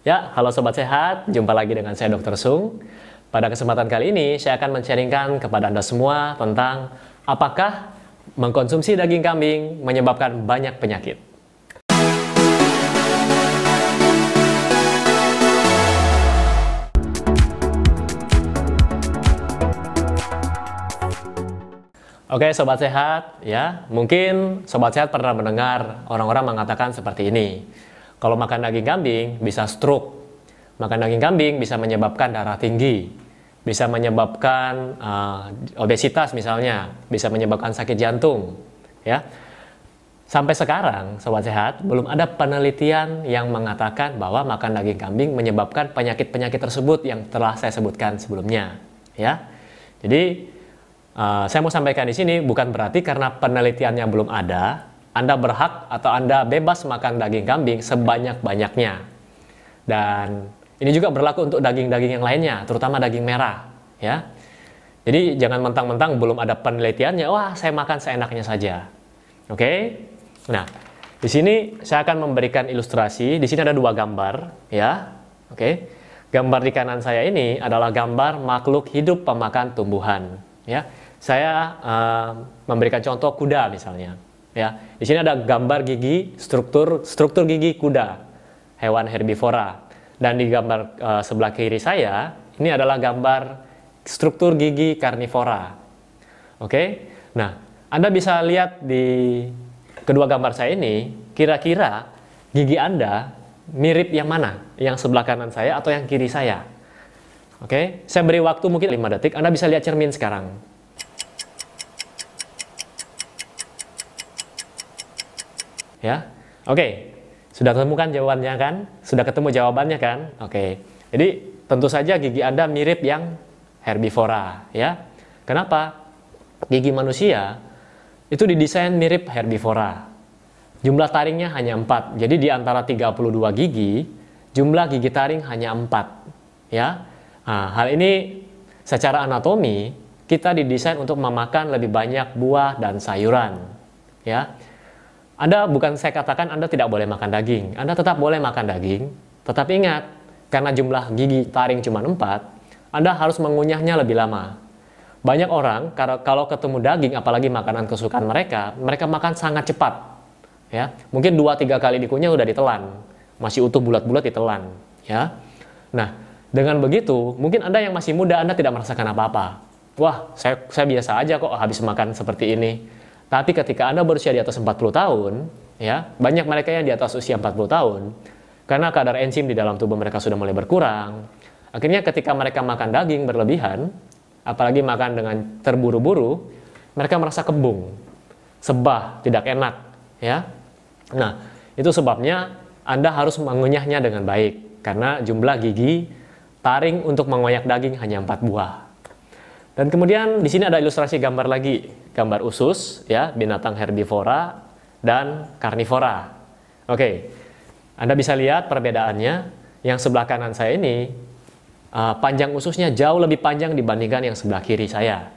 Ya, halo Sobat Sehat, jumpa lagi dengan saya Dr. Sung. Pada kesempatan kali ini, saya akan men-sharingkan kepada Anda semua tentang apakah mengkonsumsi daging kambing menyebabkan banyak penyakit. Oke, sobat sehat, ya. Mungkin sobat sehat pernah mendengar orang-orang mengatakan seperti ini. Kalau makan daging kambing bisa stroke. Makan daging kambing bisa menyebabkan darah tinggi, bisa menyebabkan uh, obesitas misalnya, bisa menyebabkan sakit jantung, ya. Sampai sekarang, sobat sehat, belum ada penelitian yang mengatakan bahwa makan daging kambing menyebabkan penyakit-penyakit tersebut yang telah saya sebutkan sebelumnya, ya. Jadi, uh, saya mau sampaikan di sini bukan berarti karena penelitiannya belum ada, anda berhak atau Anda bebas makan daging kambing sebanyak-banyaknya. Dan ini juga berlaku untuk daging-daging yang lainnya, terutama daging merah, ya. Jadi jangan mentang-mentang belum ada penelitiannya, wah saya makan seenaknya saja. Oke? Nah, di sini saya akan memberikan ilustrasi. Di sini ada dua gambar, ya. Oke? Gambar di kanan saya ini adalah gambar makhluk hidup pemakan tumbuhan, ya. Saya uh, memberikan contoh kuda misalnya. Ya, di sini ada gambar gigi struktur struktur gigi kuda, hewan herbivora. Dan di gambar uh, sebelah kiri saya ini adalah gambar struktur gigi karnivora. Oke, nah Anda bisa lihat di kedua gambar saya ini, kira-kira gigi Anda mirip yang mana? Yang sebelah kanan saya atau yang kiri saya? Oke, saya beri waktu mungkin 5 detik, Anda bisa lihat cermin sekarang. Ya, oke. Sudah temukan jawabannya kan? Sudah ketemu jawabannya kan? Oke. Jadi tentu saja gigi Anda mirip yang herbivora, ya. Kenapa? Gigi manusia itu didesain mirip herbivora. Jumlah taringnya hanya 4. Jadi di antara 32 gigi, jumlah gigi taring hanya 4. Ya. Nah, hal ini secara anatomi kita didesain untuk memakan lebih banyak buah dan sayuran. Ya. Anda bukan saya katakan Anda tidak boleh makan daging. Anda tetap boleh makan daging, tetapi ingat, karena jumlah gigi taring cuma 4, Anda harus mengunyahnya lebih lama. Banyak orang kalau ketemu daging, apalagi makanan kesukaan mereka, mereka makan sangat cepat. Ya, mungkin 2-3 kali dikunyah udah ditelan, masih utuh bulat-bulat ditelan. Ya, nah dengan begitu, mungkin Anda yang masih muda, Anda tidak merasakan apa-apa. Wah, saya, saya biasa aja kok habis makan seperti ini tapi ketika Anda berusia di atas 40 tahun, ya, banyak mereka yang di atas usia 40 tahun, karena kadar enzim di dalam tubuh mereka sudah mulai berkurang. Akhirnya ketika mereka makan daging berlebihan, apalagi makan dengan terburu-buru, mereka merasa kembung, sebah, tidak enak, ya. Nah, itu sebabnya Anda harus mengunyahnya dengan baik karena jumlah gigi taring untuk mengoyak daging hanya 4 buah. Dan kemudian di sini ada ilustrasi gambar lagi, gambar usus ya, binatang herbivora dan karnivora. Oke. Anda bisa lihat perbedaannya. Yang sebelah kanan saya ini uh, panjang ususnya jauh lebih panjang dibandingkan yang sebelah kiri saya.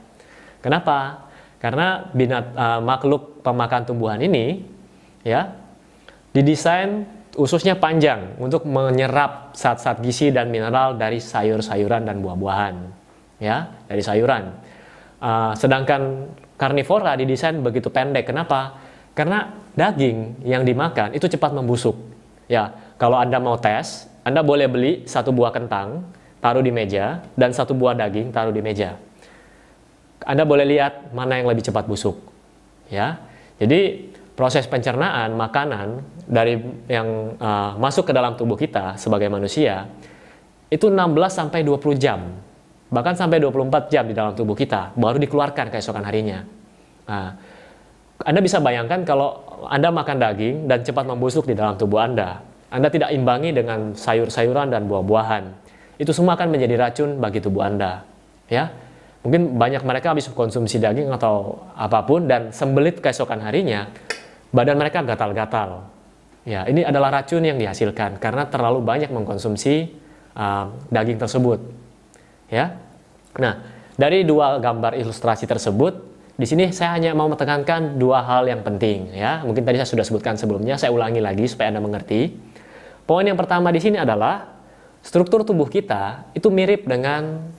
Kenapa? Karena binat uh, makhluk pemakan tumbuhan ini ya didesain ususnya panjang untuk menyerap zat-zat gizi dan mineral dari sayur-sayuran dan buah-buahan ya dari sayuran. Uh, sedangkan karnivora didesain begitu pendek. Kenapa? Karena daging yang dimakan itu cepat membusuk. Ya, kalau Anda mau tes, Anda boleh beli satu buah kentang, taruh di meja, dan satu buah daging taruh di meja. Anda boleh lihat mana yang lebih cepat busuk. Ya, jadi proses pencernaan makanan dari yang uh, masuk ke dalam tubuh kita sebagai manusia itu 16 sampai 20 jam bahkan sampai 24 jam di dalam tubuh kita, baru dikeluarkan keesokan harinya. Nah, anda bisa bayangkan kalau Anda makan daging dan cepat membusuk di dalam tubuh Anda, Anda tidak imbangi dengan sayur-sayuran dan buah-buahan. Itu semua akan menjadi racun bagi tubuh Anda. Ya, mungkin banyak mereka habis konsumsi daging atau apa pun dan sembelit keesokan harinya, badan mereka gatal-gatal. Ya, ini adalah racun yang dihasilkan karena terlalu banyak mengkonsumsi uh, daging tersebut. Ya, Nah, dari dua gambar ilustrasi tersebut, di sini saya hanya mau menekankan dua hal yang penting ya. Mungkin tadi saya sudah sebutkan sebelumnya, saya ulangi lagi supaya Anda mengerti. Poin yang pertama di sini adalah struktur tubuh kita itu mirip dengan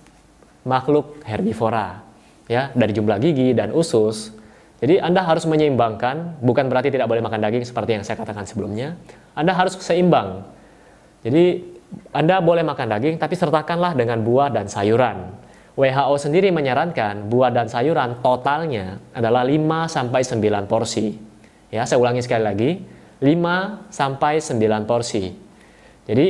makhluk herbivora, ya, dari jumlah gigi dan usus. Jadi Anda harus menyeimbangkan, bukan berarti tidak boleh makan daging seperti yang saya katakan sebelumnya. Anda harus seimbang. Jadi Anda boleh makan daging, tapi sertakanlah dengan buah dan sayuran. WHO sendiri menyarankan buah dan sayuran totalnya adalah 5 sampai 9 porsi. Ya, saya ulangi sekali lagi, 5 sampai 9 porsi. Jadi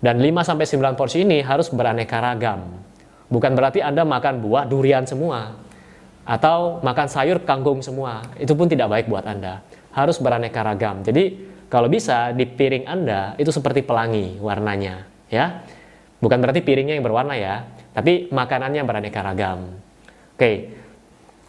dan 5 sampai 9 porsi ini harus beraneka ragam. Bukan berarti Anda makan buah durian semua atau makan sayur kangkung semua. Itu pun tidak baik buat Anda. Harus beraneka ragam. Jadi kalau bisa di piring Anda itu seperti pelangi warnanya, ya. Bukan berarti piringnya yang berwarna ya, tapi makanannya beraneka ragam. Oke.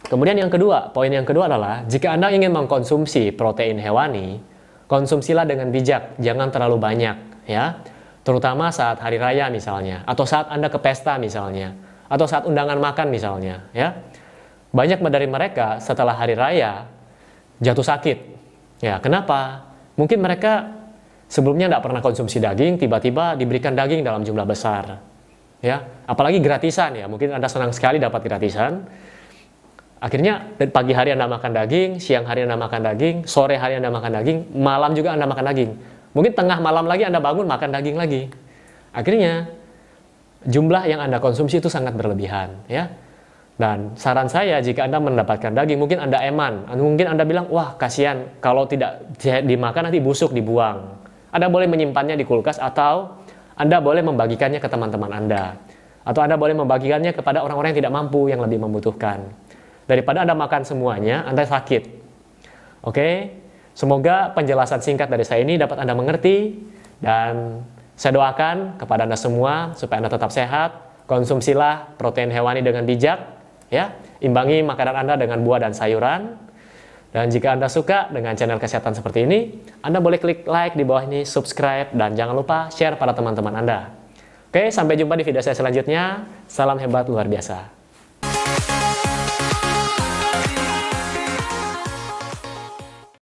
Kemudian yang kedua, poin yang kedua adalah jika Anda ingin mengkonsumsi protein hewani, konsumsilah dengan bijak, jangan terlalu banyak, ya terutama saat hari raya misalnya, atau saat Anda ke pesta misalnya, atau saat undangan makan misalnya, ya. Banyak dari mereka setelah hari raya jatuh sakit. Ya, kenapa? Mungkin mereka sebelumnya tidak pernah konsumsi daging, tiba-tiba diberikan daging dalam jumlah besar. Ya, apalagi gratisan ya. Mungkin Anda senang sekali dapat gratisan. Akhirnya pagi hari Anda makan daging, siang hari Anda makan daging, sore hari Anda makan daging, malam juga Anda makan daging Mungkin tengah malam lagi Anda bangun makan daging lagi. Akhirnya jumlah yang Anda konsumsi itu sangat berlebihan, ya. Dan saran saya jika Anda mendapatkan daging, mungkin Anda eman, mungkin Anda bilang, wah kasihan kalau tidak dimakan nanti busuk dibuang. Anda boleh menyimpannya di kulkas atau Anda boleh membagikannya ke teman-teman Anda. Atau Anda boleh membagikannya kepada orang-orang yang tidak mampu, yang lebih membutuhkan. Daripada Anda makan semuanya, Anda sakit. Oke, Semoga penjelasan singkat dari saya ini dapat Anda mengerti dan saya doakan kepada Anda semua supaya Anda tetap sehat, konsumsilah protein hewani dengan bijak, ya, imbangi makanan Anda dengan buah dan sayuran. Dan jika Anda suka dengan channel kesehatan seperti ini, Anda boleh klik like di bawah ini, subscribe, dan jangan lupa share pada teman-teman Anda. Oke, sampai jumpa di video saya selanjutnya. Salam hebat luar biasa.